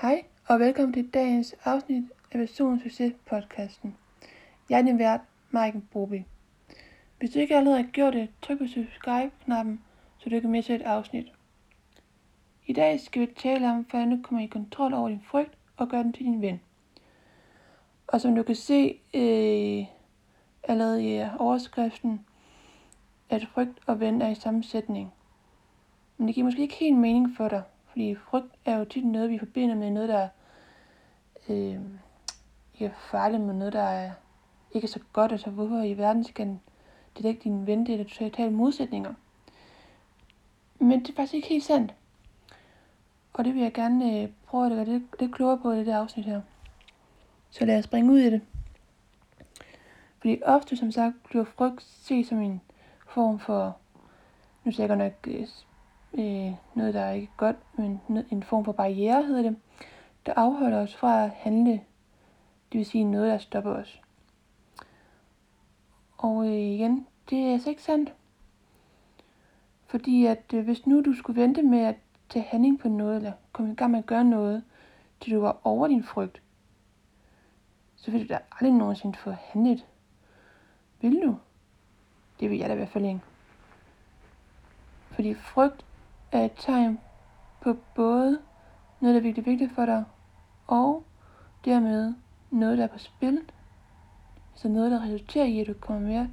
Hej og velkommen til dagens afsnit af Personens Succes podcasten. Jeg er din vært, Maiken Broby. Hvis du ikke allerede har gjort det, tryk på subscribe-knappen, så du ikke misser et afsnit. I dag skal vi tale om, hvordan du kommer i kontrol over din frygt og gør den til din ven. Og som du kan se øh, allerede i overskriften, at frygt og ven er i samme sætning. Men det giver måske ikke helt mening for dig, fordi frygt er jo tit noget, vi forbinder med noget, der øh, ikke er farligt, men noget, der er ikke er så godt. Altså, hvorfor i verden skal det ikke din ven, det er totalt modsætninger. Men det er faktisk ikke helt sandt. Og det vil jeg gerne øh, prøve at gøre lidt, lidt klogere på i det der afsnit her. Så lad os springe ud i det. Fordi ofte, som sagt, bliver frygt set som en form for, nu siger jeg godt nok øh, øh, noget, der er ikke godt, men en form for barriere hedder det, der afholder os fra at handle, det vil sige noget, der stopper os. Og øh, igen, det er altså ikke sandt. Fordi at øh, hvis nu du skulle vente med at tage handling på noget, eller komme i gang med at gøre noget, til du var over din frygt, så vil du da aldrig nogensinde få handlet. Vil du? Det vil jeg da i hvert fald ikke. Fordi frygt er et tegn på både noget, der er virkelig vigtigt for dig, og dermed noget, der er på spil. Så noget, der resulterer i, at du kommer mere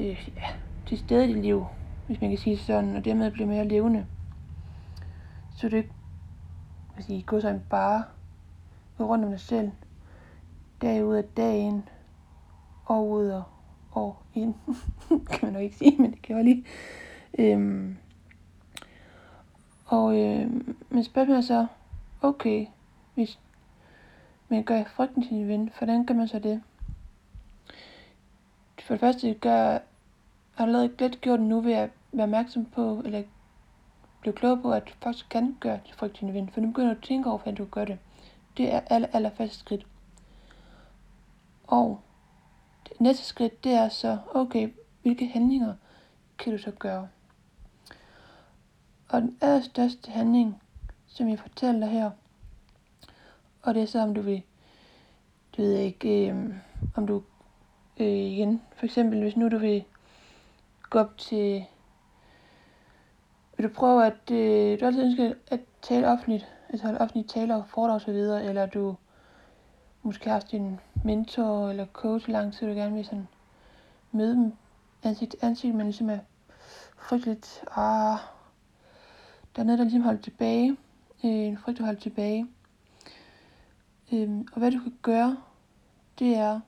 øh, ja, til stede i dit liv, hvis man kan sige sådan, og dermed bliver mere levende. Så du ikke hvad sige, går så bare gå rundt om dig selv, dag ud af dagen, år ud og år ind, kan man nok ikke sige, men det kan jeg lige. Øhm, og øh, men spørgsmålet er så, okay, hvis man gør frygten til en ven, hvordan gør man så det? For det første gør, har du lavet lidt gjort nu ved at være opmærksom på, eller blive klog på, at du faktisk kan gøre det frygt til en ven. For nu begynder du at tænke over, hvordan du gør det. Det er aller, aller første skridt. Og det næste skridt, det er så, okay, hvilke handlinger kan du så gøre? Og den allerstørste handling, som jeg fortæller her, og det er så, om du vil, du ved ikke, øh, om du øh, igen, for eksempel, hvis nu du vil gå op til, vil du prøve at, øh, du altid ønsker at tale offentligt, altså holde offentlige taler og foredrag osv., videre, eller du måske har haft din mentor eller coach i lang tid, du gerne vil sådan møde dem ansigt til ansigt, men ligesom er frygteligt, ah, der er noget, der ligesom holder tilbage. Øh, en frygt, der holder tilbage. Øh, og hvad du kan gøre, det er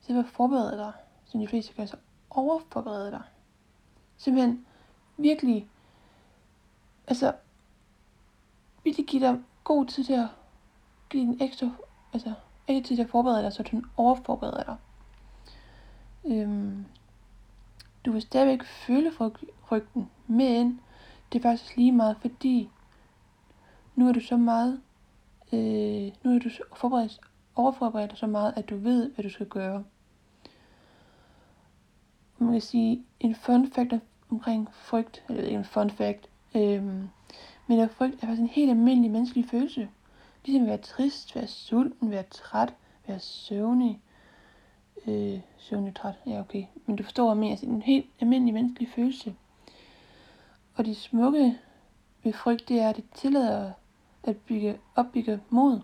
simpelthen at forberede dig, som de fleste gør, så overforberede dig. Simpelthen virkelig, altså, virkelig give dig god tid til at give en ekstra, altså, ikke tid til at forberede dig, så du overforbereder dig. Øhm, du vil stadigvæk føle frygten, men det er faktisk lige meget, fordi nu er du så meget, øh, nu er du forberedt, overforberedt så meget, at du ved, hvad du skal gøre. Man kan sige, en fun fact omkring frygt, eller ikke en fun fact, øh, men at frygt er faktisk en helt almindelig menneskelig følelse. Ligesom at være trist, være sulten, være træt, være søvnig. Øh, søvnig træt, ja okay. Men du forstår, hvad jeg mener. Altså, en helt almindelig menneskelig følelse. Og de smukke ved frygt, det er, at det tillader at bygge, opbygge mod.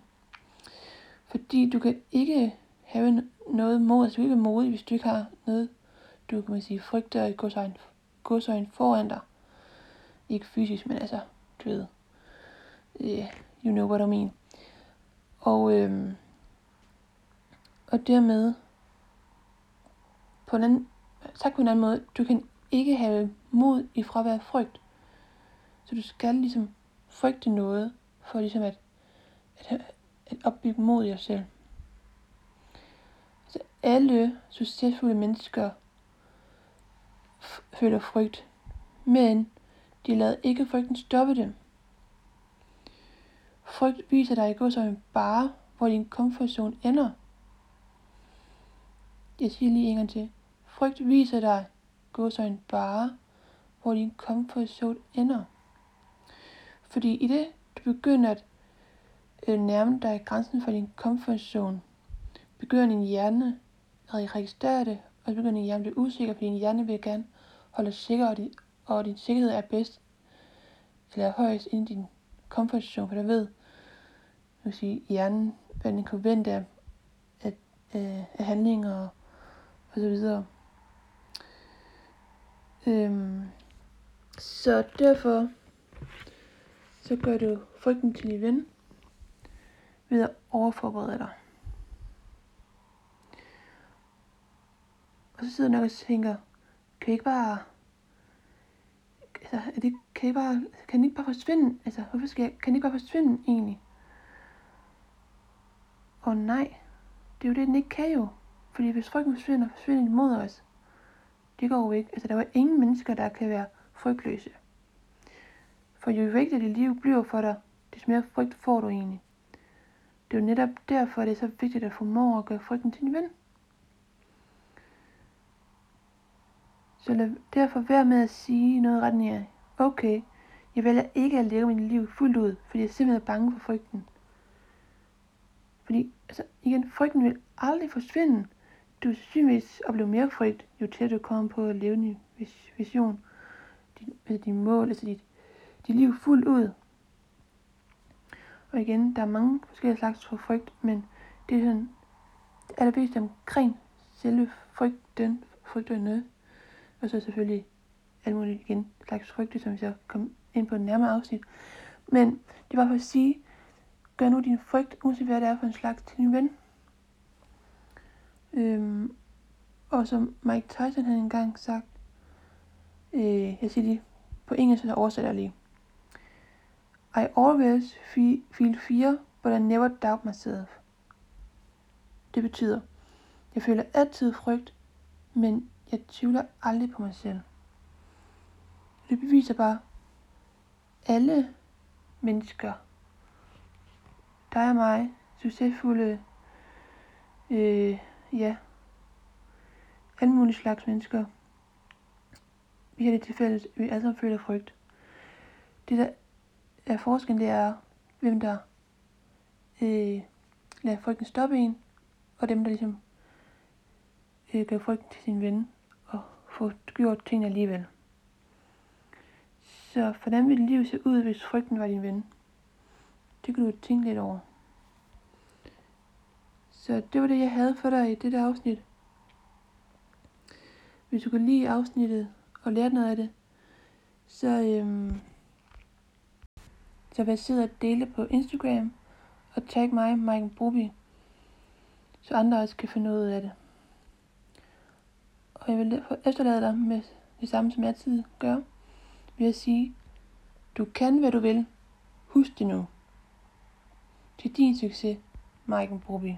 Fordi du kan ikke have noget mod, altså du kan ikke være modig, hvis du ikke har noget, du kan man sige, frygter i godsøjne, godsøjne foran dig. Ikke fysisk, men altså, du ved, yeah, you know what I mean. Og, øhm, og dermed, på en anden, sagt på en anden måde, du kan ikke have mod i fravær af frygt. Så du skal ligesom frygte noget, for ligesom at, at, at opbygge mod jer dig selv. Så alle succesfulde mennesker føler frygt, men de lader ikke frygten stoppe dem. Frygt viser dig gå som en bare, hvor din komfortzone ender. Jeg siger lige en gang til. Frygt viser dig gå som en bare, hvor din komfortzone ender. Fordi i det, du begynder at øh, nærme dig grænsen for din comfort zone. Begynder din hjerne at registrere det, og så begynder din hjerne at blive usikker, fordi din hjerne vil gerne holde sikker, og, din, og din sikkerhed er bedst, eller er højst inden din comfort zone, for der ved, vil sige, hjernen, hvad den kan forvente af, af, af handlinger og, og så videre. Øhm, så derfor så gør du frygten til din ven ved at overforberede dig. Og så sidder du nok og tænker, kan I ikke bare, altså, er det, kan I bare, kan I ikke bare forsvinde? Altså, hvorfor skal jeg, kan I ikke bare forsvinde egentlig? Og nej, det er jo det, den ikke kan jo. Fordi hvis frygten forsvinder, forsvinder den imod os. Det går jo ikke. Altså, der er jo ingen mennesker, der kan være frygtløse. For jo vigtigere dit liv bliver for dig, des mere frygt får du egentlig. Det er jo netop derfor, det er så vigtigt at formå at gøre frygten til din ven. Så lad derfor være med at sige noget ret af, okay, jeg vælger ikke at leve mit liv fuldt ud, fordi jeg er simpelthen bange for frygten. Fordi, altså igen, frygten vil aldrig forsvinde. Du vil sandsynligvis opleve mere frygt, jo tættere du kommer på at leve din vision, din, altså din mål, altså dit, dit liv fuldt ud. Og igen, der er mange forskellige slags for frygt, men det er sådan, det allerbedste omkring selve frygten, frygt noget. Og så selvfølgelig alt muligt igen slags frygte, som vi så kom ind på den nærmere afsnit. Men det var for at sige, gør nu din frygt, uanset hvad det er for en slags, til din ven. Øhm, og som Mike Tyson havde engang sagt, øh, jeg siger lige på engelsk, så oversætter jeg lige. I always feel fear, but I never doubt myself. Det betyder, jeg føler altid frygt, men jeg tvivler aldrig på mig selv. Det beviser bare, alle mennesker, dig og mig, succesfulde, øh, ja, alle mulige slags mennesker, vi har det til fælles, vi alle sammen føler frygt. Det der er forskellen, det er, hvem der øh, lader frygten stoppe en, og dem, der ligesom øh, gør frygten til sin ven og få gjort tingene alligevel. Så hvordan ville livet se ud, hvis frygten var din ven? Det kan du tænke lidt over. Så det var det, jeg havde for dig i dette afsnit. Hvis du kan lide afsnittet og lære noget af det, så, øhm, jeg sidde at dele på Instagram og tag mig, Mike Broby, så andre også kan finde ud af det. Og jeg vil derfor efterlade dig med det samme, som jeg altid gør, ved at sige, du kan, hvad du vil. Husk det nu. Til din succes, Mike Broby.